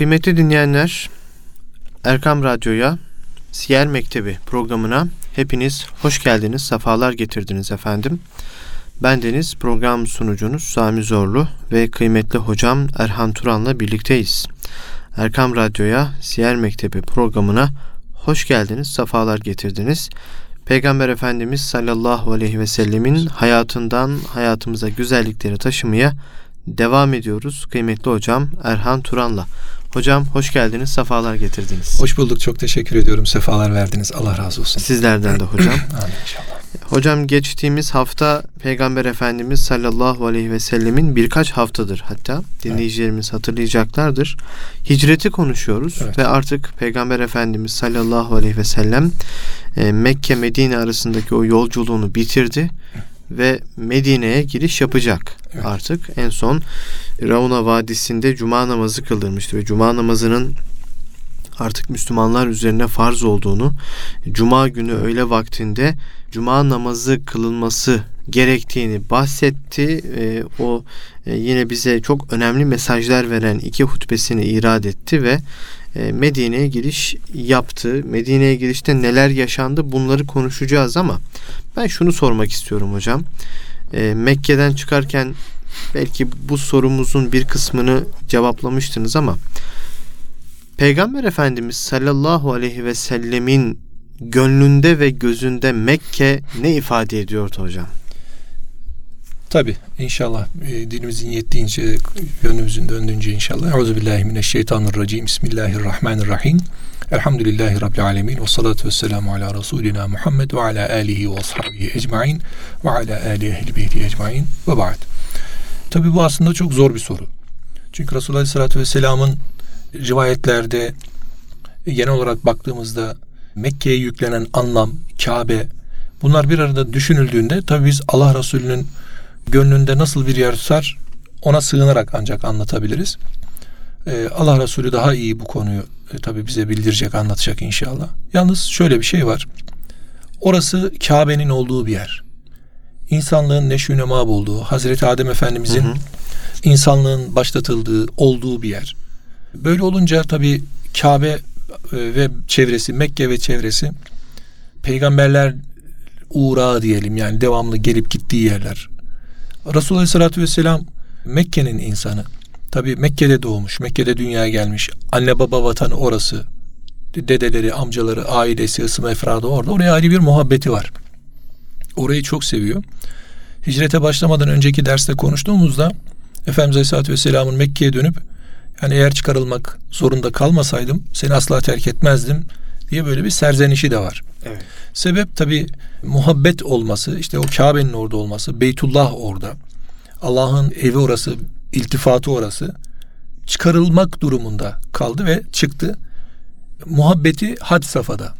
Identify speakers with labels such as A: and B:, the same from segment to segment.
A: Kıymetli dinleyenler, Erkam Radyo'ya, Siyer Mektebi programına hepiniz hoş geldiniz, sefalar getirdiniz efendim. Ben Deniz, program sunucunuz Sami Zorlu ve kıymetli hocam Erhan Turan'la birlikteyiz. Erkam Radyo'ya, Siyer Mektebi programına hoş geldiniz, sefalar getirdiniz. Peygamber Efendimiz sallallahu aleyhi ve sellemin hayatından hayatımıza güzellikleri taşımaya devam ediyoruz. Kıymetli hocam Erhan Turan'la. Hocam hoş geldiniz, sefalar getirdiniz.
B: Hoş bulduk, çok teşekkür ediyorum. Sefalar verdiniz. Allah razı olsun.
A: Sizlerden de hocam.
B: Amin inşallah.
A: Hocam geçtiğimiz hafta Peygamber Efendimiz sallallahu aleyhi ve sellemin birkaç haftadır hatta dinleyicilerimiz evet. hatırlayacaklardır. Hicreti konuşuyoruz evet. ve artık Peygamber Efendimiz sallallahu aleyhi ve sellem e, Mekke Medine arasındaki o yolculuğunu bitirdi ve Medine'ye giriş yapacak evet. artık. En son Rauna Vadisi'nde cuma namazı kıldırmıştı ve cuma namazının artık Müslümanlar üzerine farz olduğunu, cuma günü öğle vaktinde cuma namazı kılınması gerektiğini bahsetti. E, o e, yine bize çok önemli mesajlar veren iki hutbesini irad etti ve e, Medine'ye giriş yaptı. Medine'ye girişte neler yaşandı bunları konuşacağız ama ben şunu sormak istiyorum hocam. E, Mekke'den çıkarken belki bu sorumuzun bir kısmını cevaplamıştınız ama Peygamber Efendimiz sallallahu aleyhi ve sellemin gönlünde ve gözünde Mekke ne ifade ediyordu hocam?
B: Tabi inşallah e, dilimizin yettiğince yönümüzün döndüğünce inşallah. Euzubillahimineşşeytanirracim. Bismillahirrahmanirrahim. Elhamdülillahi Rabbil alemin. Ve salatu ve selamu ala Resulina Muhammed ve ala alihi ve ashabihi ecmain ve ala alihi ehli beyti ecmain ve ba'd. Tabi bu aslında çok zor bir soru. Çünkü Resulullah Aleyhisselatü Vesselam'ın rivayetlerde genel olarak baktığımızda Mekke'ye yüklenen anlam, Kabe bunlar bir arada düşünüldüğünde tabi biz Allah Resulü'nün gönlünde nasıl bir yer tutar ona sığınarak ancak anlatabiliriz. Ee, Allah Resulü daha iyi bu konuyu e, tabi bize bildirecek, anlatacak inşallah. Yalnız şöyle bir şey var. Orası Kabe'nin olduğu bir yer. İnsanlığın neşünema bulduğu, Hazreti Adem Efendimizin hı hı. insanlığın başlatıldığı, olduğu bir yer. Böyle olunca tabi Kabe e, ve çevresi, Mekke ve çevresi peygamberler uğrağı diyelim yani devamlı gelip gittiği yerler. Resulullah Aleyhisselatü Vesselam Mekke'nin insanı. Tabi Mekke'de doğmuş, Mekke'de dünyaya gelmiş. Anne baba vatanı orası. Dedeleri, amcaları, ailesi, ısım efradı orada. Oraya ayrı bir muhabbeti var. Orayı çok seviyor. Hicrete başlamadan önceki derste konuştuğumuzda Efendimiz Aleyhisselatü Vesselam'ın Mekke'ye dönüp yani eğer çıkarılmak zorunda kalmasaydım seni asla terk etmezdim diye böyle bir serzenişi de var. Evet. Sebep tabi muhabbet olması, işte o Kabe'nin orada olması, Beytullah orada. Allah'ın evi orası, iltifatı orası. Çıkarılmak durumunda kaldı ve çıktı. Muhabbeti had safhada.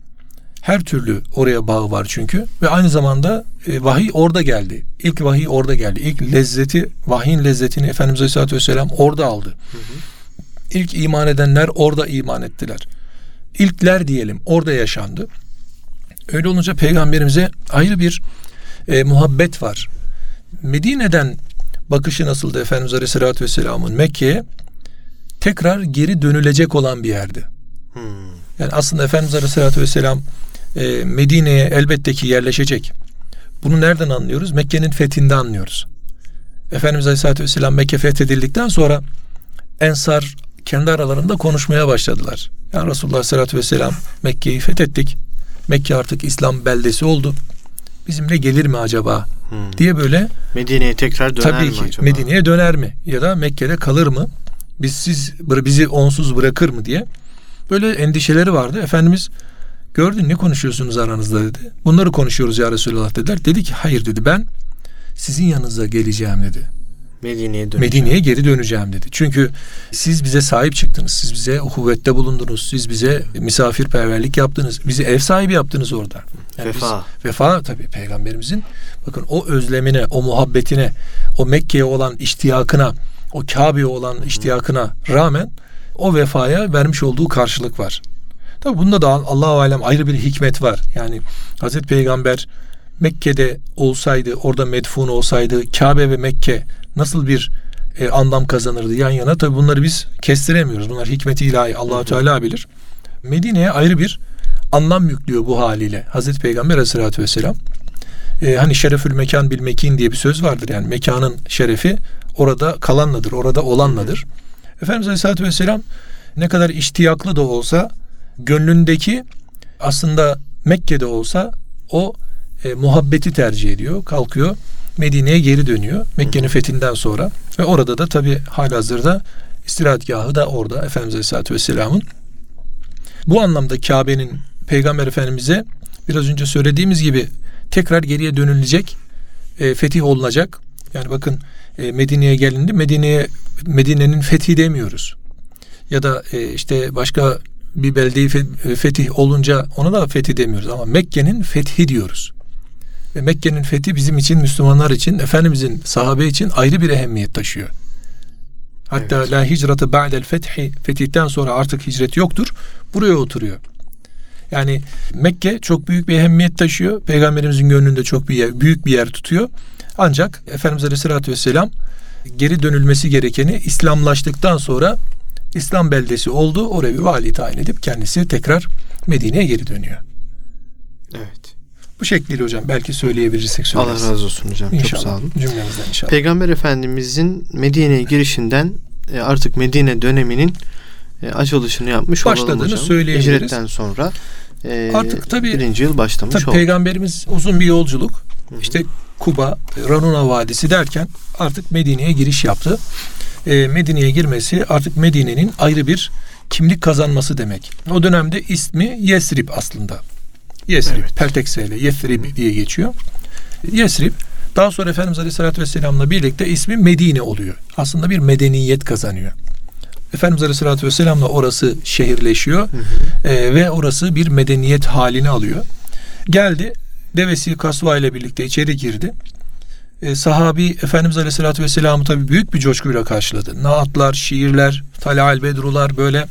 B: Her türlü oraya bağı var çünkü ve aynı zamanda e, vahiy orada geldi. İlk vahiy orada geldi. İlk lezzeti, vahyin lezzetini Efendimiz Aleyhisselatü Vesselam orada aldı. Hı hı. İlk iman edenler orada iman ettiler. İlkler diyelim orada yaşandı. Öyle olunca peygamberimize ayrı bir e, muhabbet var. Medine'den bakışı nasıldı Efendimiz Aleyhisselatü Vesselam'ın Mekke'ye tekrar geri dönülecek olan bir yerdi. Hmm. Yani aslında Efendimiz Aleyhisselatü Vesselam e, Medine'ye elbette ki yerleşecek. Bunu nereden anlıyoruz? Mekke'nin fethinde anlıyoruz. Efendimiz Aleyhisselatü Vesselam Mekke fethedildikten sonra Ensar kendi aralarında konuşmaya başladılar. Yani Resulullah Aleyhisselatü Vesselam Mekke'yi fethettik. Mekke artık İslam beldesi oldu. Bizimle gelir mi acaba hmm. diye böyle
A: Medine'ye tekrar döner
B: tabii
A: mi
B: ki,
A: acaba?
B: Medine'ye döner mi ya da Mekke'de kalır mı? Biz siz bizi onsuz bırakır mı diye böyle endişeleri vardı. Efendimiz gördün ne konuşuyorsunuz aranızda dedi. Bunları konuşuyoruz ya Resulullah dediler. Dedi ki hayır dedi ben sizin yanınıza geleceğim dedi.
A: Medine'ye
B: Medine'ye geri döneceğim dedi. Çünkü siz bize sahip çıktınız. Siz bize kuvvette bulundunuz. Siz bize misafirperverlik yaptınız. Bizi ev sahibi yaptınız orada.
A: Yani vefa.
B: Biz, vefa tabii peygamberimizin bakın o özlemine, o muhabbetine, o Mekke'ye olan iştiyakına, o Kabe'ye olan iştiyakına rağmen o vefaya vermiş olduğu karşılık var. Tabi bunda da Allahu alem ayrı bir hikmet var. Yani Hazreti Peygamber Mekke'de olsaydı, orada medfun olsaydı, Kabe ve Mekke nasıl bir e, anlam kazanırdı yan yana. Tabi bunları biz kestiremiyoruz. Bunlar hikmeti ilahi Allahu Teala bilir. Medine'ye ayrı bir anlam yüklüyor bu haliyle. Hazreti Peygamber Aleyhisselatü Vesselam. E, hani şerefül mekan bil mekin diye bir söz vardır. Yani mekanın şerefi orada kalanladır, orada olanladır. Efendimiz Aleyhisselatü Vesselam ne kadar iştiyaklı da olsa gönlündeki aslında Mekke'de olsa o e, muhabbeti tercih ediyor. Kalkıyor Medine'ye geri dönüyor. Mekke'nin fethinden sonra. Ve orada da tabi halihazırda istirahatgahı da orada Efendimiz Aleyhisselatü Vesselam'ın. Bu anlamda Kabe'nin Peygamber Efendimiz'e biraz önce söylediğimiz gibi tekrar geriye dönülecek, e, fetih olunacak. Yani bakın e, Medine'ye gelindi. Medine'ye Medine'nin fethi demiyoruz. Ya da e, işte başka bir beldeyi fetih olunca ona da fethi demiyoruz ama Mekke'nin fethi diyoruz. Ve Mekke'nin fethi bizim için Müslümanlar için Efendimizin sahabe için ayrı bir ehemmiyet taşıyor. Hatta evet. la hicrata ba'del fethi fetihten sonra artık hicret yoktur. Buraya oturuyor. Yani Mekke çok büyük bir ehemmiyet taşıyor. Peygamberimizin gönlünde çok bir yer, büyük bir yer tutuyor. Ancak Efendimiz Aleyhisselatü Vesselam geri dönülmesi gerekeni İslamlaştıktan sonra İslam beldesi oldu. Oraya bir vali tayin edip kendisi tekrar Medine'ye geri dönüyor.
A: Evet.
B: Bu şekliyle hocam belki söyleyebilirsek
A: söyleriz. Allah razı olsun hocam. İnşallah. Çok sağ olun.
B: Cümlemizden inşallah.
A: Peygamber Efendimizin Medine'ye girişinden e, artık Medine döneminin e, açılışını yapmış
B: Başladığını
A: olalım hocam.
B: söyleyebiliriz.
A: Hicretten sonra e,
B: artık tabii
A: birinci yıl başlamış
B: tabii
A: oldu.
B: Peygamberimiz uzun bir yolculuk. Hı-hı. İşte Kuba, Ranuna Vadisi derken artık Medine'ye giriş yaptı. E, Medine'ye girmesi artık Medine'nin ayrı bir kimlik kazanması demek. O dönemde ismi Yesrib aslında. Yesrib, evet. Pertekseyle Yesrib diye geçiyor. Yesrib daha sonra Efendimiz Aleyhisselatü Vesselam'la birlikte ismi Medine oluyor. Aslında bir medeniyet kazanıyor. Efendimiz Aleyhisselatü Vesselam'la orası şehirleşiyor hı hı. E, ve orası bir medeniyet halini alıyor. Geldi devesi Kasva ile birlikte içeri girdi. E, sahabi Efendimiz Aleyhisselatü Vesselam'ı tabi büyük bir coşkuyla karşıladı. Naatlar, şiirler, Talal Bedrular böyle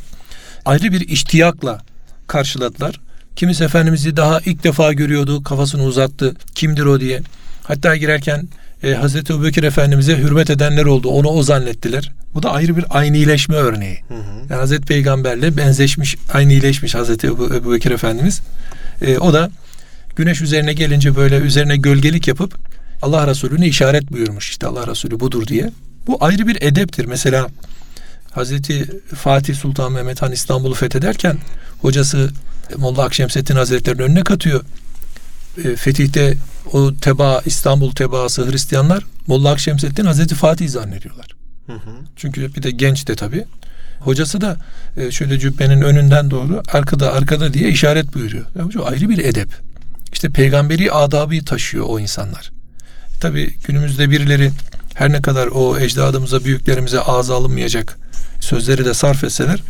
B: ayrı bir iştiyakla karşıladılar. Kimisi Efendimiz'i daha ilk defa görüyordu, kafasını uzattı. Kimdir o diye. Hatta girerken e, Hazreti Ebubekir Efendimiz'e hürmet edenler oldu. Onu o zannettiler. Bu da ayrı bir aynileşme örneği. Hı hı. Yani Hazreti Peygamberle benzeşmiş, aynileşmiş Hazreti Ebu, Ebu Bekir Efendimiz. E, o da güneş üzerine gelince böyle üzerine gölgelik yapıp Allah Resulü'ne işaret buyurmuş. İşte Allah Resulü budur diye. Bu ayrı bir edeptir. Mesela Hazreti Fatih Sultan Mehmet Han İstanbul'u fethederken hocası Molla Akşemseddin Hazretleri'nin önüne katıyor. E, fetihte o teba İstanbul tebaası Hristiyanlar Molla Akşemseddin Hazreti Fatih zannediyorlar. Hı hı. Çünkü bir de genç de tabi. Hocası da e, şöyle cübbenin önünden doğru arkada arkada diye işaret buyuruyor. Yani bu ayrı bir edep. İşte peygamberi adabı taşıyor o insanlar. Tabi günümüzde birileri her ne kadar o ecdadımıza, büyüklerimize ağza alınmayacak sözleri de sarf etseler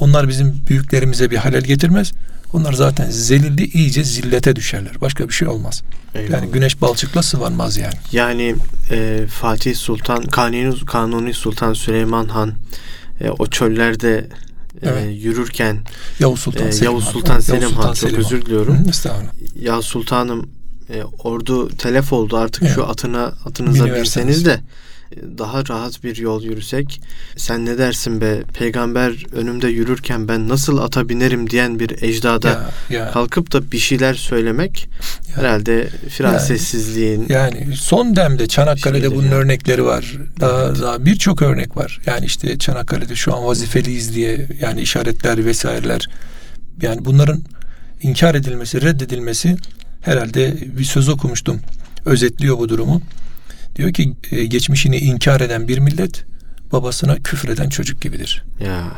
B: onlar bizim büyüklerimize bir halel getirmez. Onlar zaten zelilli iyice zillete düşerler. Başka bir şey olmaz. Eyvallah. Yani güneş balçıkla sıvanmaz yani.
A: Yani e, Fatih Sultan, Kanuni, Kanuni Sultan Süleyman Han e, o çöllerde e, evet. e, yürürken
B: Yavuz Sultan
A: e,
B: Selim
A: Yavuz Sultan Selim, Selim Han, Han çok Selim özür diliyorum.
B: Hı,
A: ya sultanım e, ordu telef oldu artık evet. şu atına atınıza binseniz de daha rahat bir yol yürüsek sen ne dersin be peygamber önümde yürürken ben nasıl ata binerim diyen bir ecdada ya, ya. kalkıp da bir şeyler söylemek ya. herhalde firasetsizliğin
B: yani, yani son demde Çanakkale'de bunun ya. örnekleri var daha, evet. daha birçok örnek var yani işte Çanakkale'de şu an vazifeliyiz diye yani işaretler vesaireler yani bunların inkar edilmesi reddedilmesi herhalde bir söz okumuştum özetliyor bu durumu Diyor ki e, geçmişini inkar eden bir millet babasına küfreden çocuk gibidir.
A: Ya.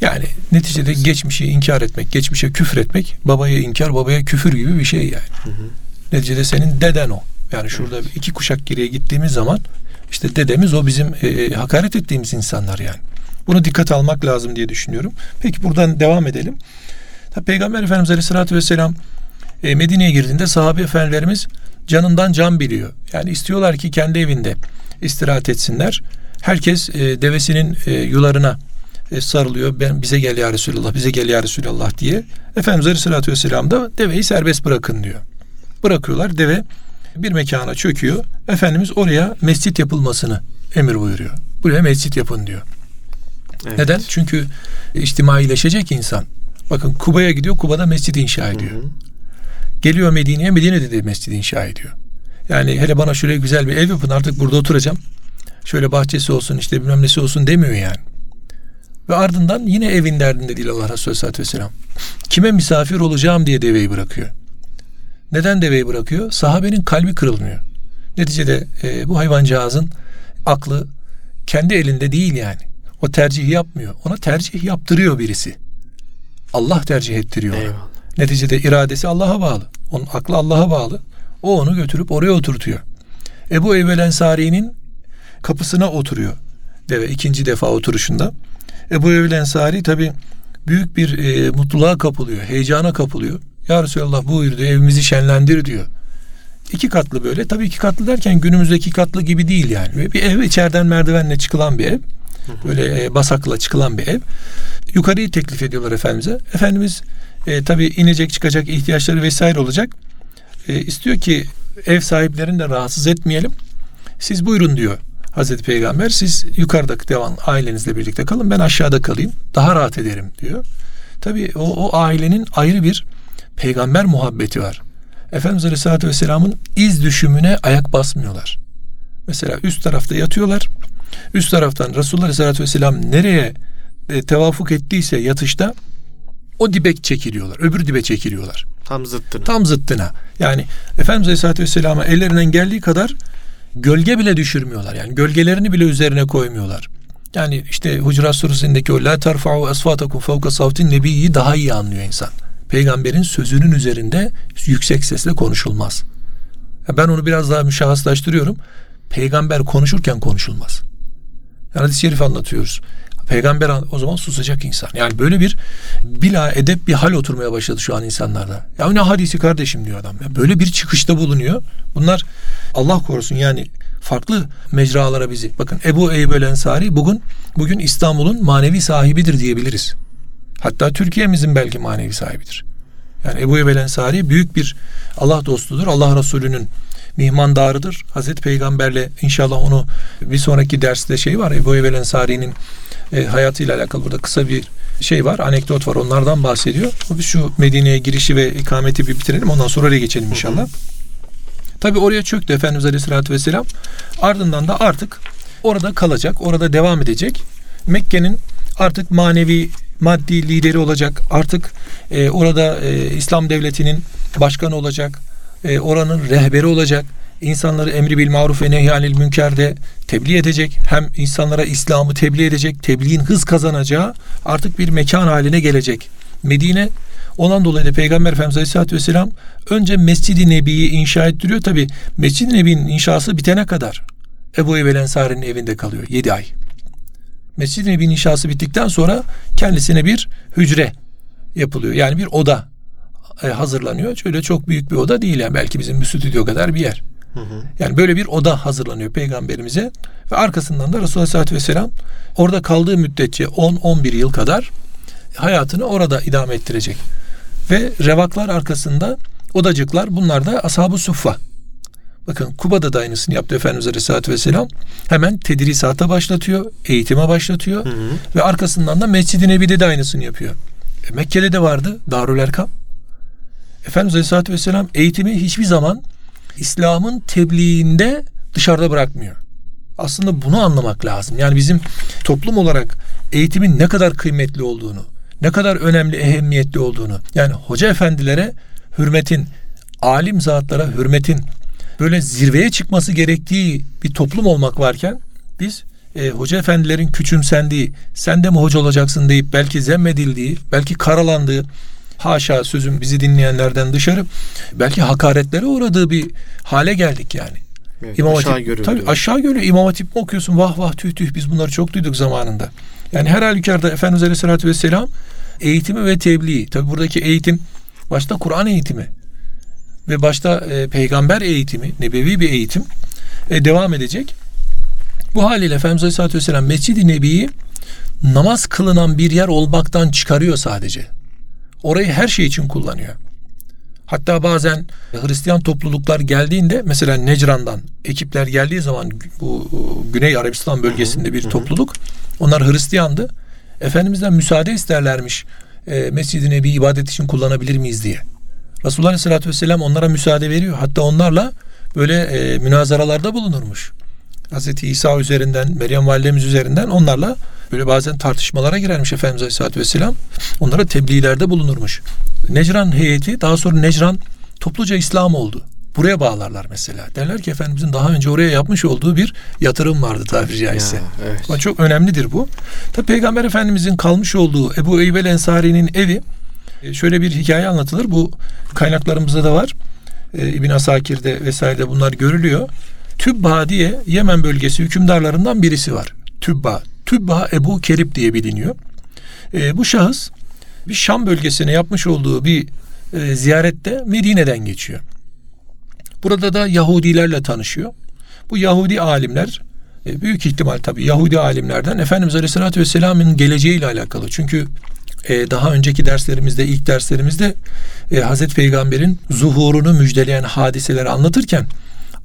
B: Yani neticede geçmişi inkar etmek, geçmişe küfür etmek babaya inkar, babaya küfür gibi bir şey yani. Hı hı. Neticede senin deden o. Yani şurada iki kuşak geriye gittiğimiz zaman işte dedemiz o bizim e, e, hakaret ettiğimiz insanlar yani. Bunu dikkat almak lazım diye düşünüyorum. Peki buradan devam edelim. Tabi Peygamber Efendimiz Aleyhisselatü Vesselam e, Medine'ye girdiğinde sahabe efendilerimiz canından can biliyor. Yani istiyorlar ki kendi evinde istirahat etsinler. Herkes e, devesinin e, yularına e, sarılıyor. Ben bize gel ya Resulallah, bize gel ya Resulallah diye. Efendimiz Aleyhisselatü Vesselam da deveyi serbest bırakın diyor. Bırakıyorlar. Deve bir mekana çöküyor. Efendimiz oraya mescit yapılmasını emir buyuruyor. Buraya mescit yapın diyor. Evet. Neden? Çünkü içtimaileşecek insan. Bakın Kuba'ya gidiyor, Kuba'da mescid inşa ediyor. Hı hı. Geliyor Medine'ye, Medine'de de mescid inşa ediyor. Yani hele bana şöyle güzel bir ev yapın artık burada oturacağım. Şöyle bahçesi olsun işte bilmem nesi olsun demiyor yani. Ve ardından yine evin derdinde değil Allah Resulü Aleyhisselatü Vesselam. Kime misafir olacağım diye deveyi bırakıyor. Neden deveyi bırakıyor? Sahabenin kalbi kırılmıyor. Neticede e, bu hayvancağızın aklı kendi elinde değil yani. O tercih yapmıyor. Ona tercih yaptırıyor birisi. Allah tercih ettiriyor ona. Neticede iradesi Allah'a bağlı. Onun aklı Allah'a bağlı. O onu götürüp oraya oturtuyor. Ebu Eyyub Ensari'nin kapısına oturuyor. Deve ikinci defa oturuşunda. Ebu Eyyub Ensari tabi büyük bir e, mutluluğa kapılıyor. Heyecana kapılıyor. Ya Resulallah buyur diyor evimizi şenlendir diyor. İki katlı böyle. Tabii iki katlı derken günümüzdeki katlı gibi değil yani. Bir ev içeriden merdivenle çıkılan bir ev. Böyle e, basakla çıkılan bir ev. Yukarıyı teklif ediyorlar Efendimiz'e. Efendimiz e, tabii inecek çıkacak ihtiyaçları vesaire olacak. E, istiyor ki ev sahiplerini de rahatsız etmeyelim. Siz buyurun diyor Hazreti Peygamber. Siz yukarıdaki devam ailenizle birlikte kalın. Ben aşağıda kalayım. Daha rahat ederim diyor. Tabii o, o ailenin ayrı bir peygamber muhabbeti var. Efendimiz Aleyhisselatü Vesselam'ın iz düşümüne ayak basmıyorlar. Mesela üst tarafta yatıyorlar. Üst taraftan Resulullah Aleyhisselatü Vesselam nereye e, tevafuk ettiyse yatışta o dibe çekiliyorlar. Öbür dibe çekiliyorlar.
A: Tam zıttına.
B: Tam zıttına. Yani Efendimiz Aleyhisselatü Vesselam'a ellerinden geldiği kadar gölge bile düşürmüyorlar. Yani gölgelerini bile üzerine koymuyorlar. Yani işte Hucurat Suresi'ndeki o la terfa'u esfatakum fevka savtin nebiyi daha iyi anlıyor insan. Peygamberin sözünün üzerinde yüksek sesle konuşulmaz. Ben onu biraz daha müşahhaslaştırıyorum. Peygamber konuşurken konuşulmaz. Yani hadis-i şerif anlatıyoruz. Peygamber o zaman susacak insan. Yani böyle bir bila edep bir hal oturmaya başladı şu an insanlarda. Ya ne hadisi kardeşim diyor adam. Ya böyle bir çıkışta bulunuyor. Bunlar Allah korusun yani farklı mecralara bizi. Bakın Ebu Eyyub Ensari bugün bugün İstanbul'un manevi sahibidir diyebiliriz. Hatta Türkiye'mizin belki manevi sahibidir. Yani Ebu Eyyub Ensari büyük bir Allah dostudur. Allah Resulü'nün mihmandarıdır. Hazreti Peygamberle inşallah onu bir sonraki derste şey var. Ebu Eyyub Ensari'nin e, hayatıyla alakalı burada kısa bir şey var, anekdot var. Onlardan bahsediyor. Biz şu Medine'ye girişi ve ikameti bir bitirelim. Ondan sonra oraya geçelim inşallah. Tabi oraya çöktü Efendimiz Aleyhisselatü Vesselam. Ardından da artık orada kalacak, orada devam edecek. Mekke'nin artık manevi, maddi lideri olacak. Artık e, orada e, İslam devletinin başkanı olacak. E, oranın rehberi olacak insanları emri bil maruf ve nehyanil münkerde tebliğ edecek. Hem insanlara İslam'ı tebliğ edecek. Tebliğin hız kazanacağı artık bir mekan haline gelecek. Medine Ondan dolayı da Peygamber Efendimiz Aleyhisselatü Vesselam önce Mescid-i Nebi'yi inşa ettiriyor. Tabi Mescid-i Nebi'nin inşası bitene kadar Ebu Eyyub Ensari'nin evinde kalıyor. Yedi ay. Mescid-i Nebi'nin inşası bittikten sonra kendisine bir hücre yapılıyor. Yani bir oda e, hazırlanıyor. Şöyle çok büyük bir oda değil yani belki bizim bir stüdyo kadar bir yer. Yani böyle bir oda hazırlanıyor peygamberimize ve arkasından da Resulullah Aleyhisselatü Vesselam orada kaldığı müddetçe 10-11 yıl kadar hayatını orada idame ettirecek. Ve revaklar arkasında odacıklar bunlar da ashab-ı suffa. Bakın Kuba'da da aynısını yaptı Efendimiz Aleyhisselatü Vesselam. Hemen tedrisata başlatıyor, eğitime başlatıyor. Hı hı. Ve arkasından da Mescid-i Nebi'de de aynısını yapıyor. E, Mekke'de de vardı Darül Erkam. Efendimiz Aleyhisselatü Vesselam eğitimi hiçbir zaman İslam'ın tebliğinde dışarıda bırakmıyor. Aslında bunu anlamak lazım. Yani bizim toplum olarak eğitimin ne kadar kıymetli olduğunu, ne kadar önemli, ehemmiyetli olduğunu, yani hoca efendilere hürmetin, alim zatlara hürmetin böyle zirveye çıkması gerektiği bir toplum olmak varken biz e, hoca efendilerin küçümsendiği, sen de mi hoca olacaksın deyip belki zemmedildiği, belki karalandığı, haşa sözüm bizi dinleyenlerden dışarı belki hakaretlere uğradığı bir hale geldik yani.
A: Evet, İmam aşağı Hatip, görüyor.
B: Tabii aşağı görüyor. İmam Hatip mi okuyorsun? Vah vah tüh tüh biz bunları çok duyduk zamanında. Yani her halükarda Efendimiz Aleyhisselatü Vesselam eğitimi ve tebliği. Tabi buradaki eğitim başta Kur'an eğitimi ve başta e, peygamber eğitimi, nebevi bir eğitim e, devam edecek. Bu haliyle Efendimiz Aleyhisselatü Vesselam Mescid-i Nebi'yi namaz kılınan bir yer olmaktan çıkarıyor sadece. Orayı her şey için kullanıyor. Hatta bazen Hristiyan topluluklar geldiğinde mesela Necran'dan ekipler geldiği zaman bu Güney Arabistan bölgesinde bir topluluk onlar Hristiyandı. Efendimiz'den müsaade isterlermiş e, Mescid-i ibadet için kullanabilir miyiz diye. Resulullah Aleyhisselatü Vesselam onlara müsaade veriyor. Hatta onlarla böyle e, münazaralarda bulunurmuş. Hazreti İsa üzerinden, Meryem validemiz üzerinden onlarla böyle bazen tartışmalara girermiş Efendimiz Aleyhisselatü Vesselam. Onlara tebliğlerde bulunurmuş. Necran heyeti daha sonra Necran topluca İslam oldu. Buraya bağlarlar mesela. Derler ki Efendimizin daha önce oraya yapmış olduğu bir yatırım vardı tabiri caizse. Ya, evet. Ama çok önemlidir bu. Tabi Peygamber Efendimizin kalmış olduğu Ebu Eyyub el Ensari'nin evi e, şöyle bir hikaye anlatılır. Bu kaynaklarımızda da var. E, İbn Asakir'de vesairede bunlar görülüyor. Tübba diye Yemen bölgesi hükümdarlarından birisi var. Tübba. Tübba Ebu Kerip diye biliniyor. E, bu şahıs bir Şam bölgesine yapmış olduğu bir e, ziyarette Medine'den geçiyor. Burada da Yahudilerle tanışıyor. Bu Yahudi alimler e, büyük ihtimal tabii Yahudi alimlerden Efendimiz Aleyhisselatü Vesselam'ın geleceğiyle alakalı. Çünkü e, daha önceki derslerimizde, ilk derslerimizde e, Hazreti Peygamber'in zuhurunu müjdeleyen hadiseleri anlatırken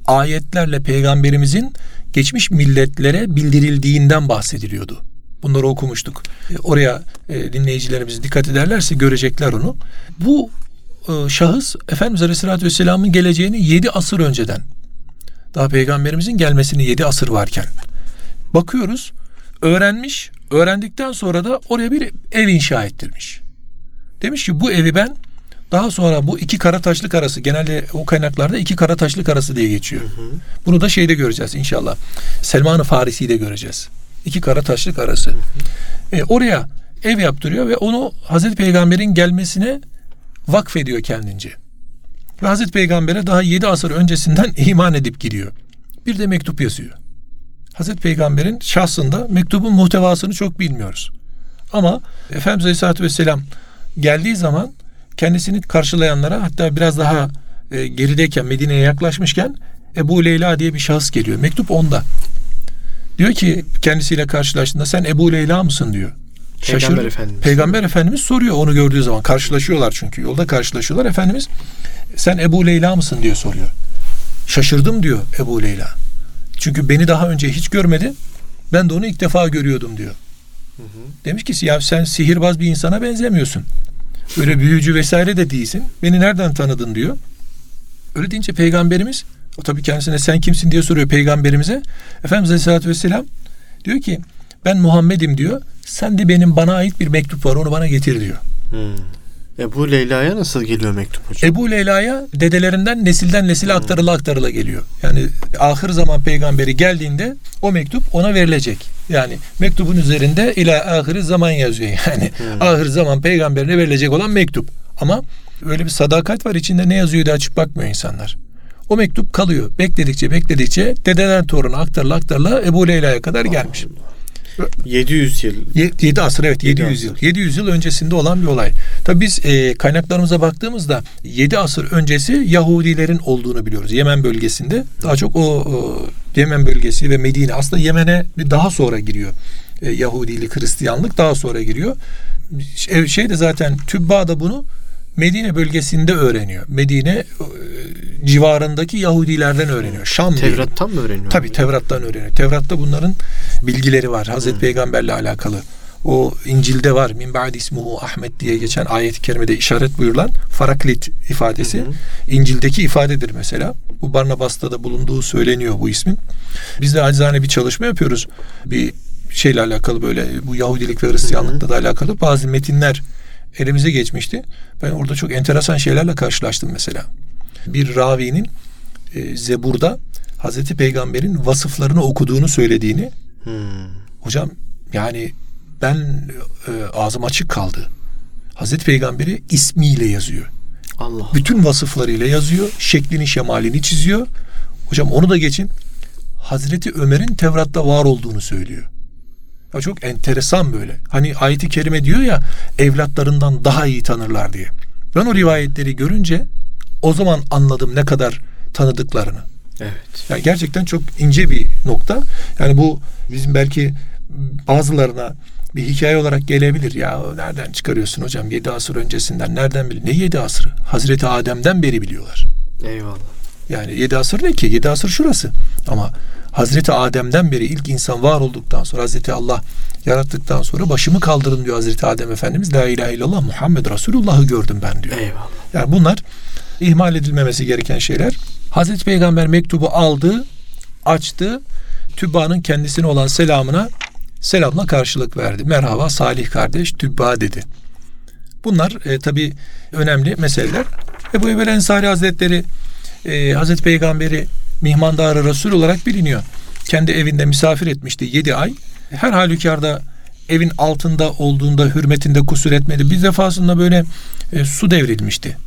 B: ayetlerle Peygamberimizin geçmiş milletlere bildirildiğinden bahsediliyordu. Bunları okumuştuk. E, oraya e, dinleyicilerimiz dikkat ederlerse görecekler onu. Bu e, şahıs Efendimiz Aleyhisselatü Vesselam'ın geleceğini yedi asır önceden daha peygamberimizin gelmesini yedi asır varken bakıyoruz öğrenmiş öğrendikten sonra da oraya bir ev inşa ettirmiş. Demiş ki bu evi ben daha sonra bu iki kara taşlık arası genelde o kaynaklarda iki kara taşlık arası diye geçiyor. Hı hı. Bunu da şeyde göreceğiz inşallah. Selman-ı Farisi'yi de göreceğiz. İki kara taşlık arası. Hı hı. E, oraya ev yaptırıyor ve onu Hazreti Peygamber'in gelmesine vakfediyor kendince. Ve Hazreti Peygamber'e daha yedi asır öncesinden iman edip giriyor. Bir de mektup yazıyor. Hazreti Peygamber'in şahsında mektubun muhtevasını çok bilmiyoruz. Ama Efendimiz Aleyhisselatü Vesselam geldiği zaman kendisini karşılayanlara hatta biraz daha e, gerideyken Medine'ye yaklaşmışken Ebu Leyla diye bir şahıs geliyor. Mektup onda. Diyor ki kendisiyle karşılaştığında sen Ebu Leyla mısın diyor.
A: Şaşır. Peygamber Efendimiz.
B: Peygamber Efendimiz soruyor onu gördüğü zaman. Karşılaşıyorlar çünkü. Yolda karşılaşıyorlar. Efendimiz sen Ebu Leyla mısın diye soruyor. Şaşırdım diyor Ebu Leyla. Çünkü beni daha önce hiç görmedi. Ben de onu ilk defa görüyordum diyor. Hı hı. Demiş ki ya sen sihirbaz bir insana benzemiyorsun. Öyle büyücü vesaire de değilsin. Beni nereden tanıdın diyor. Öyle deyince peygamberimiz o tabii kendisine sen kimsin diye soruyor peygamberimize. Efendimiz Aleyhisselatü Vesselam diyor ki ben Muhammed'im diyor. Sen de benim bana ait bir mektup var onu bana getir diyor. Hmm.
A: Ebu Leyla'ya nasıl geliyor mektup hocam?
B: Ebu Leyla'ya dedelerinden nesilden nesile hmm. aktarıla aktarıla geliyor. Yani ahir zaman peygamberi geldiğinde o mektup ona verilecek. Yani mektubun üzerinde ila ahir zaman yazıyor. Yani hmm. ahir zaman peygamberine verilecek olan mektup. Ama öyle bir sadakat var içinde ne yazıyor diye açıp bakmıyor insanlar. O mektup kalıyor. Bekledikçe bekledikçe dededen toruna aktarıla aktarıla Ebu Leyla'ya kadar gelmiş. Allah.
A: 700 yıl.
B: 7 asır evet 700 yıl. 700 yıl öncesinde olan bir olay. Tabi biz e, kaynaklarımıza baktığımızda 7 asır öncesi Yahudilerin olduğunu biliyoruz. Yemen bölgesinde. Daha çok o, o Yemen bölgesi ve Medine aslında Yemen'e daha sonra giriyor. E, Yahudilik, Hristiyanlık daha sonra giriyor. Şey de zaten Tübba da bunu Medine bölgesinde öğreniyor. Medine e, civarındaki Yahudilerden öğreniyor. Şam
A: Tevrat'tan mı öğreniyor?
B: Tabii Tevrat'tan öğreniyor. Tevrat'ta bunların bilgileri var. Hazreti hmm. Peygamberle alakalı. O İncil'de var. Min ba'di ismuhu Ahmet diye geçen ayet-i kerimede işaret buyurulan Faraklit ifadesi. Hı İncil'deki ifadedir mesela. Bu Barnabas'ta da bulunduğu söyleniyor bu ismin. Biz de acizane bir çalışma yapıyoruz. Bir şeyle alakalı böyle bu Yahudilik ve Hristiyanlıkla da alakalı bazı metinler elimize geçmişti. Ben orada çok enteresan şeylerle karşılaştım mesela. Bir ravinin e, Zebur'da Hazreti Peygamber'in vasıflarını okuduğunu söylediğini hmm. hocam yani ben e, ağzım açık kaldı. Hazreti Peygamber'i ismiyle yazıyor. Allah. Bütün vasıflarıyla yazıyor. Şeklini, şemalini çiziyor. Hocam onu da geçin. Hazreti Ömer'in Tevrat'ta var olduğunu söylüyor. Ya çok enteresan böyle. Hani ayeti kerime diyor ya evlatlarından daha iyi tanırlar diye. Ben o rivayetleri görünce o zaman anladım ne kadar tanıdıklarını. Evet. Yani gerçekten çok ince bir nokta. Yani bu bizim belki bazılarına bir hikaye olarak gelebilir. Ya nereden çıkarıyorsun hocam? Yedi asır öncesinden nereden biliyor? Ne yedi asırı? Hazreti Adem'den beri biliyorlar.
A: Eyvallah.
B: Yani yedi asır ne ki? Yedi asır şurası. Ama Hazreti Adem'den beri ilk insan var olduktan sonra Hazreti Allah yarattıktan sonra başımı kaldırın diyor Hazreti Adem Efendimiz. La ilahe illallah Muhammed Resulullah'ı gördüm ben diyor.
A: Eyvallah.
B: Yani bunlar ihmal edilmemesi gereken şeyler. Hazreti Peygamber mektubu aldı, açtı. Tübba'nın kendisine olan selamına selamla karşılık verdi. Merhaba Salih kardeş Tübba dedi. Bunlar e, tabi önemli meseleler. Ebu Evel Ensari Hazretleri e, Hazreti Peygamberi mihmandarı Resul olarak biliniyor. Kendi evinde misafir etmişti 7 ay. Her halükarda evin altında olduğunda hürmetinde kusur etmedi. Bir defasında böyle e, su devrilmişti.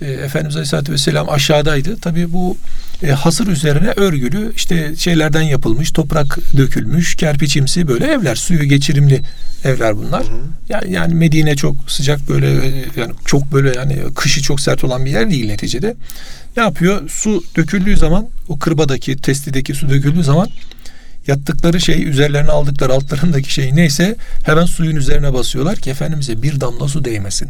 B: E, Efendimiz Aleyhisselatü Vesselam aşağıdaydı. Tabii bu e, hasır üzerine örgülü işte şeylerden yapılmış, toprak dökülmüş, kerpiçimsi böyle evler, suyu geçirimli evler bunlar. Hı hı. Yani, yani Medine çok sıcak böyle e, yani çok böyle yani kışı çok sert olan bir yer değil neticede. Ne yapıyor? Su döküldüğü zaman o kırbadaki, testideki su döküldüğü zaman yattıkları şey üzerlerine aldıkları altlarındaki şey neyse hemen suyun üzerine basıyorlar ki Efendimiz'e bir damla su değmesin.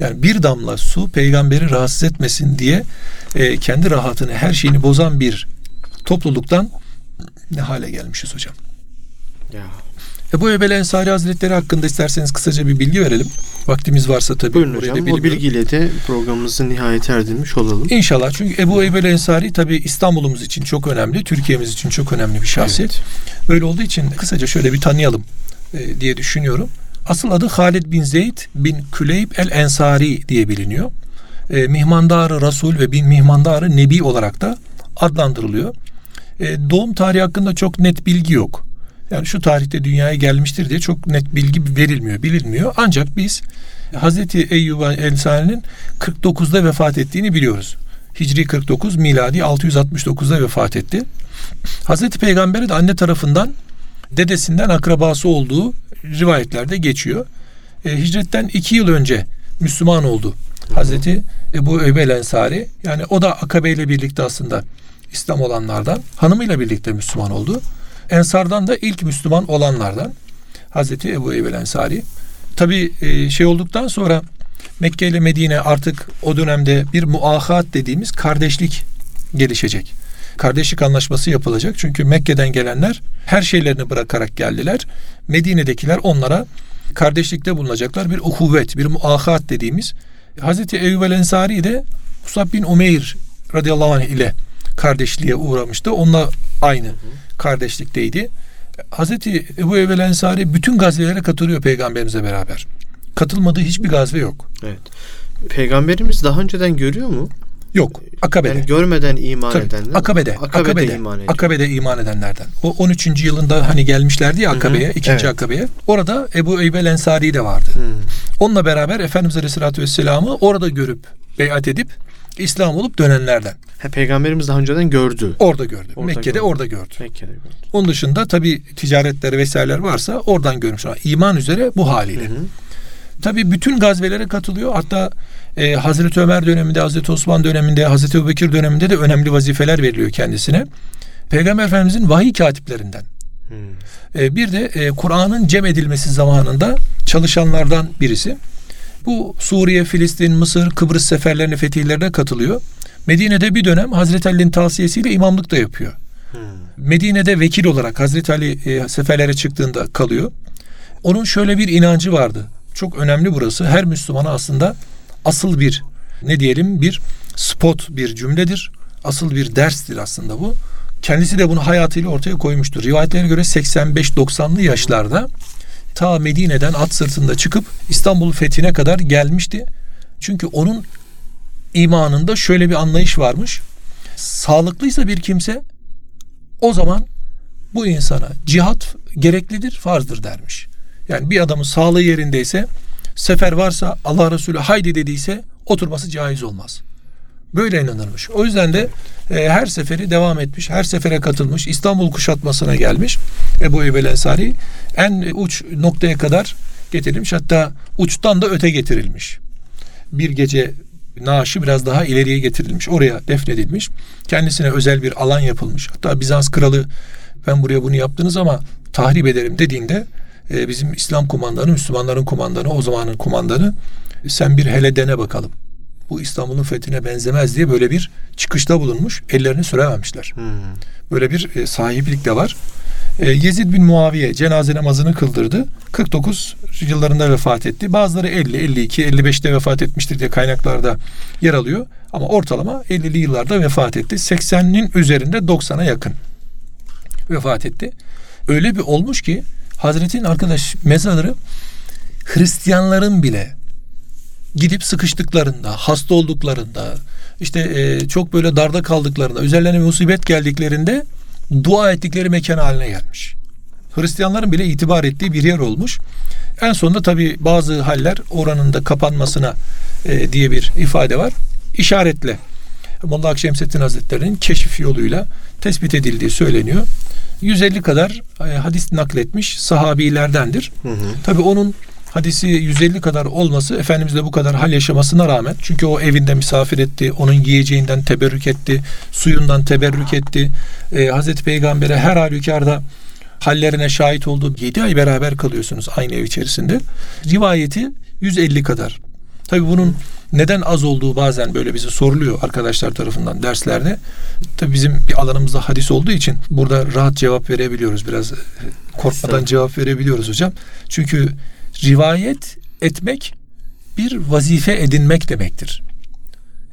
B: Yani bir damla su peygamberi rahatsız etmesin diye e, kendi rahatını her şeyini bozan bir topluluktan ne hale gelmişiz hocam. Ya. Ebu Ebel Ensari Hazretleri hakkında isterseniz kısaca bir bilgi verelim. Vaktimiz varsa tabii.
A: Buyurun hocam. O bilgiyle de programımızın nihayet erdirmiş olalım.
B: İnşallah. Çünkü Ebu Ebel Ensari tabii İstanbul'umuz için çok önemli. Türkiye'miz için çok önemli bir şahsiyet. Evet. Öyle olduğu için kısaca şöyle bir tanıyalım e, diye düşünüyorum. Asıl adı Halid bin Zeyd bin Küleyb el Ensari diye biliniyor. E, mihmandarı Rasul ve bin mihmandarı Nebi olarak da adlandırılıyor. E, doğum tarihi hakkında çok net bilgi yok. Yani şu tarihte dünyaya gelmiştir diye çok net bilgi verilmiyor, bilinmiyor. Ancak biz Hazreti Eyyub Ensari'nin 49'da vefat ettiğini biliyoruz. Hicri 49, miladi 669'da vefat etti. Hazreti Peygamber'e de anne tarafından dedesinden akrabası olduğu rivayetlerde geçiyor. E, hicretten iki yıl önce Müslüman oldu Hazreti Ebu Eybel Ensari. Yani o da Akabe ile birlikte aslında İslam olanlardan. Hanımıyla birlikte Müslüman oldu. Ensardan da ilk Müslüman olanlardan Hazreti Ebu Eybel Ensari. Tabi e, şey olduktan sonra Mekke ile Medine artık o dönemde bir muahat dediğimiz kardeşlik gelişecek. Kardeşlik anlaşması yapılacak. Çünkü Mekke'den gelenler her şeylerini bırakarak geldiler. Medine'dekiler onlara kardeşlikte bulunacaklar. Bir uhuvvet, bir muahat dediğimiz. Hazreti Eyyub el Ensari de Musab bin Umeyr radıyallahu anh ile kardeşliğe uğramıştı. Onunla aynı kardeşlikteydi. Hazreti Ebu Eyyub Ensari bütün gazvelere katılıyor peygamberimize beraber. Katılmadığı hiçbir gazve yok.
A: Evet. Peygamberimiz daha önceden görüyor mu?
B: Yok. Akabe'de. Yani
A: görmeden iman Tabii, edenler.
B: Akabe'de. Akabe'de, Akabe'de iman ediyor. Akabe'de iman edenlerden. O 13. yılında hani gelmişlerdi ya Akabe'ye, ikinci evet. Akabe'ye. Orada Ebu Eyyub Ensari de vardı. Hı. Onunla beraber Efendimiz Aleyhisselatü Vesselam'ı orada görüp beyat edip İslam olup dönenlerden.
A: He, Peygamberimiz daha önceden gördü.
B: Orada gördü. Orada Mekke'de gördü. orada gördü.
A: Mekke'de gördü.
B: Onun dışında tabi ticaretler vesaireler varsa oradan görmüş. İman üzere bu haliyle. Hı hı. Tabi bütün gazvelere katılıyor. Hatta e, Hazreti Ömer döneminde, Hazreti Osman döneminde, Hazreti Ebubekir döneminde de önemli vazifeler veriliyor kendisine. Peygamber Efendimizin vahiy katiplerinden. Hmm. E, bir de e, Kur'an'ın cem edilmesi zamanında çalışanlardan birisi. Bu Suriye, Filistin, Mısır, Kıbrıs seferlerine, fetihlerine katılıyor. Medine'de bir dönem Hazreti Ali'nin tavsiyesiyle imamlık da yapıyor. Hmm. Medine'de vekil olarak Hazreti Ali e, seferlere çıktığında kalıyor. Onun şöyle bir inancı vardı. Çok önemli burası. Her Müslümana aslında asıl bir ne diyelim bir spot bir cümledir. Asıl bir derstir aslında bu. Kendisi de bunu hayatıyla ortaya koymuştur. Rivayetlere göre 85-90'lı yaşlarda ta Medine'den at sırtında çıkıp İstanbul fethine kadar gelmişti. Çünkü onun imanında şöyle bir anlayış varmış. Sağlıklıysa bir kimse o zaman bu insana cihat gereklidir, farzdır dermiş. Yani bir adamın sağlığı yerindeyse sefer varsa Allah Resulü haydi dediyse oturması caiz olmaz. Böyle inanırmış. O yüzden de e, her seferi devam etmiş, her sefere katılmış, İstanbul kuşatmasına gelmiş. Ebu Eyyub Ensari en uç noktaya kadar getirilmiş. Hatta uçtan da öte getirilmiş. Bir gece naaşı biraz daha ileriye getirilmiş. Oraya defnedilmiş. Kendisine özel bir alan yapılmış. Hatta Bizans kralı ben buraya bunu yaptınız ama tahrip ederim dediğinde e, bizim İslam kumandanı, Müslümanların kumandanı, o zamanın kumandanı sen bir hele dene bakalım. Bu İstanbul'un fethine benzemez diye böyle bir çıkışta bulunmuş. Ellerini sürememişler.
A: Hmm.
B: Böyle bir e, sahiplik de var. E, Yezid bin Muaviye cenaze namazını kıldırdı. 49 yıllarında vefat etti. Bazıları 50, 52, 55'te vefat etmiştir diye kaynaklarda yer alıyor. Ama ortalama 50'li yıllarda vefat etti. 80'nin üzerinde 90'a yakın vefat etti. Öyle bir olmuş ki Hazretin arkadaş mezarı Hristiyanların bile gidip sıkıştıklarında, hasta olduklarında, işte e, çok böyle darda kaldıklarında, üzerlerine musibet geldiklerinde dua ettikleri mekan haline gelmiş. Hristiyanların bile itibar ettiği bir yer olmuş. En sonunda tabi bazı haller oranın da kapanmasına e, diye bir ifade var. İşaretle Molla Akşemseddin Hazretleri'nin keşif yoluyla tespit edildiği söyleniyor. 150 kadar e, hadis nakletmiş sahabilerdendir.
A: Hı hı.
B: Tabi onun hadisi 150 kadar olması Efendimizle bu kadar hal yaşamasına rağmen çünkü o evinde misafir etti, onun yiyeceğinden teberrük etti, suyundan teberrük etti. Ee, Hazreti Peygamber'e her halükarda hallerine şahit oldu. 7 ay beraber kalıyorsunuz aynı ev içerisinde. Rivayeti 150 kadar. Tabi bunun neden az olduğu bazen böyle bize soruluyor arkadaşlar tarafından derslerde. Tabi bizim bir alanımızda hadis olduğu için burada rahat cevap verebiliyoruz. Biraz e, korkmadan cevap verebiliyoruz hocam. Çünkü rivayet etmek bir vazife edinmek demektir.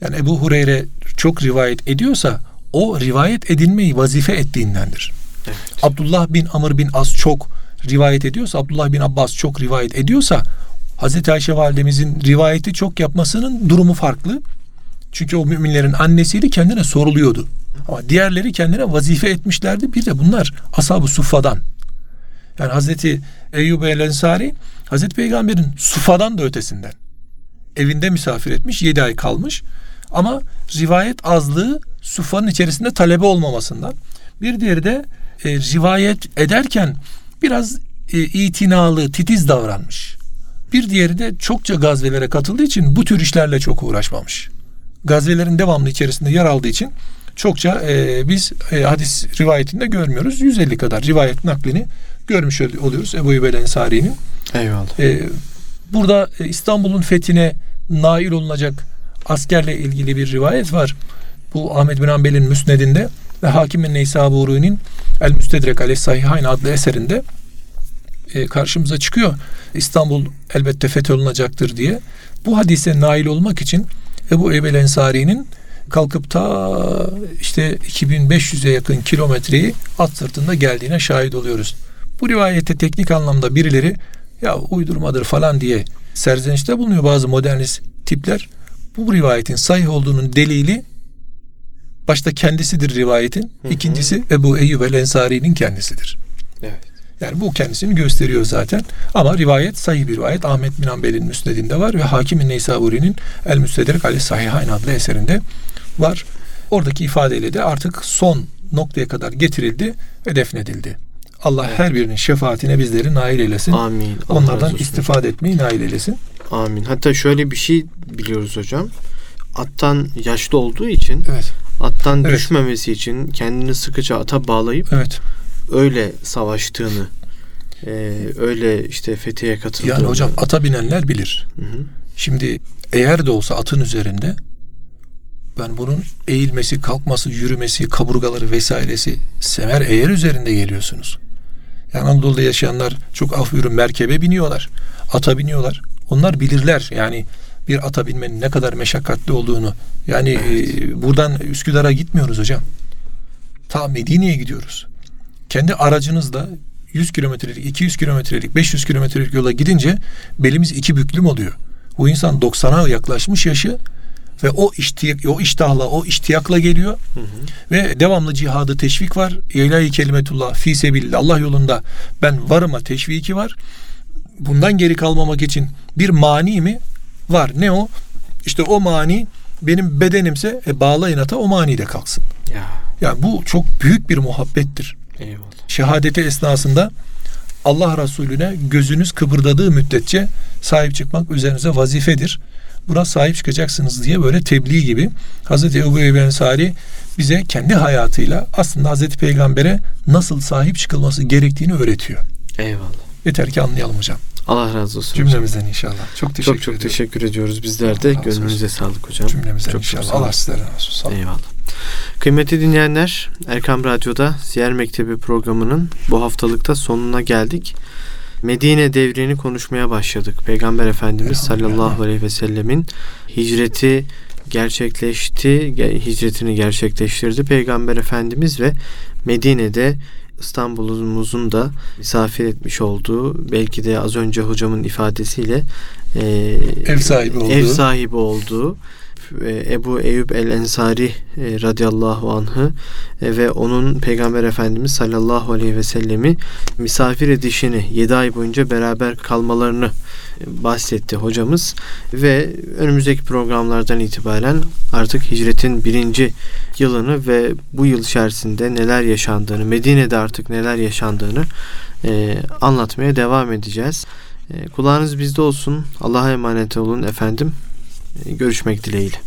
B: Yani Ebu Hureyre çok rivayet ediyorsa o rivayet edinmeyi vazife ettiğindendir.
A: Evet.
B: Abdullah bin Amr bin As çok rivayet ediyorsa, Abdullah bin Abbas çok rivayet ediyorsa Hazreti Ayşe validemizin rivayeti çok yapmasının durumu farklı. Çünkü o müminlerin annesiydi kendine soruluyordu. Ama diğerleri kendine vazife etmişlerdi. Bir de bunlar ashab-ı suffadan. Yani Hazreti Eyyub el Ensari Hazreti Peygamber'in sufadan da ötesinden. Evinde misafir etmiş, yedi ay kalmış. Ama rivayet azlığı sufanın içerisinde talebe olmamasından. Bir diğeri de e, rivayet ederken biraz e, itinalı, titiz davranmış. Bir diğeri de çokça gazvelere katıldığı için bu tür işlerle çok uğraşmamış. Gazvelerin devamlı içerisinde yer aldığı için çokça e, biz e, hadis rivayetinde görmüyoruz. 150 kadar rivayet naklini görmüş oluyoruz Ebu Eyyub Ensari'nin.
A: Eyvallah.
B: E, burada e, İstanbul'un fethine nail olunacak askerle ilgili bir rivayet var. Bu Ahmet bin Hanbel'in Müsned'inde ve Hakimin Neysaburi'nin El Müstedrek Aleyh Sahihayn adlı eserinde e, karşımıza çıkıyor. İstanbul elbette fetholunacaktır diye. Bu hadise nail olmak için Ebu Eyyub Ensari'nin kalkıp ta işte 2500'e yakın kilometreyi at sırtında geldiğine şahit oluyoruz. Bu rivayete teknik anlamda birileri ya uydurmadır falan diye serzenişte bulunuyor bazı modernist tipler. Bu rivayetin sahih olduğunun delili başta kendisidir rivayetin.
A: Hı hı.
B: İkincisi Ebu Eyyub el Ensari'nin kendisidir.
A: Evet.
B: Yani bu kendisini gösteriyor zaten. Ama rivayet sahih bir rivayet. Ahmet bin Hanbel'in müsnedinde var ve Hakim-i Neysaburi'nin El Müstedrek Ali Sahihayn adlı eserinde var. Oradaki ifadeyle de artık son noktaya kadar getirildi ve defnedildi. Allah her birinin şefaatine bizleri nail eylesin.
A: Amin. Allah
B: Onlardan istifade etmeyi nail eylesin.
A: Amin. Hatta şöyle bir şey biliyoruz hocam. Attan yaşlı olduğu için
B: Evet.
A: attan
B: Evet.
A: düşmemesi için kendini sıkıca ata bağlayıp
B: Evet.
A: Öyle savaştığını e, öyle işte fethiye katıldığını.
B: Yani hocam ata binenler bilir.
A: Hı hı.
B: Şimdi eğer de olsa atın üzerinde ben bunun eğilmesi, kalkması, yürümesi, kaburgaları vesairesi semer eğer üzerinde geliyorsunuz. Yani Anadolu'da yaşayanlar çok af buyurun merkebe biniyorlar. Ata biniyorlar. Onlar bilirler yani bir ata binmenin ne kadar meşakkatli olduğunu. Yani e, buradan Üsküdar'a gitmiyoruz hocam. Ta Medine'ye gidiyoruz. Kendi aracınızla 100 kilometrelik, 200 kilometrelik, 500 kilometrelik yola gidince belimiz iki büklüm oluyor. Bu insan 90'a yaklaşmış yaşı ve o iştiyak, o iştahla, o iştiyakla geliyor
A: Hı hı.
B: ve devamlı cihadı teşvik var. İlahi kelimetullah fi sebilillah Allah yolunda ben varıma teşviki var. Bundan geri kalmamak için bir mani mi? Var. Ne o? İşte o mani benim bedenimse e, bağlayın ata o mani de kalksın.
A: Ya
B: Yani bu çok büyük bir muhabbettir.
A: Eyvallah.
B: Şehadeti esnasında Allah Resulüne gözünüz kıpırdadığı müddetçe sahip çıkmak üzerinize vazifedir. Buna sahip çıkacaksınız diye böyle tebliğ gibi Hazreti Ebu Eyyub Ensari bize kendi hayatıyla aslında Hazreti Peygamber'e nasıl sahip çıkılması gerektiğini öğretiyor.
A: Eyvallah.
B: Yeter ki anlayalım hocam.
A: Allah razı olsun. hocam.
B: Cümlemizden inşallah. Çok teşekkür
A: Çok çok
B: ediyorum.
A: teşekkür ediyoruz bizler de.
B: Allah.
A: Gönlünüze sağlık hocam.
B: Cümlemizden
A: Çok
B: inşallah. Allah sizlere razı olsun.
A: Eyvallah. Kıymetli dinleyenler, Erkam Radyo'da Ziyer Mektebi programının bu haftalıkta sonuna geldik. Medine devrini konuşmaya başladık. Peygamber Efendimiz sallallahu aleyhi ve sellemin hicreti gerçekleşti, ge- hicretini gerçekleştirdi Peygamber Efendimiz ve Medine'de İstanbul'umuzun da misafir etmiş olduğu belki de az önce hocamın ifadesiyle e,
B: Ev sahibi olduğu.
A: ev sahibi olduğu Ebu Eyüp el Ensari e, radıyallahu anh'ı e, ve onun Peygamber Efendimiz sallallahu aleyhi ve sellemi misafir edişini 7 ay boyunca beraber kalmalarını e, bahsetti hocamız ve önümüzdeki programlardan itibaren artık hicretin birinci yılını ve bu yıl içerisinde neler yaşandığını Medine'de artık neler yaşandığını e, anlatmaya devam edeceğiz. E, kulağınız bizde olsun. Allah'a emanet olun efendim. Görüşmek dileğiyle.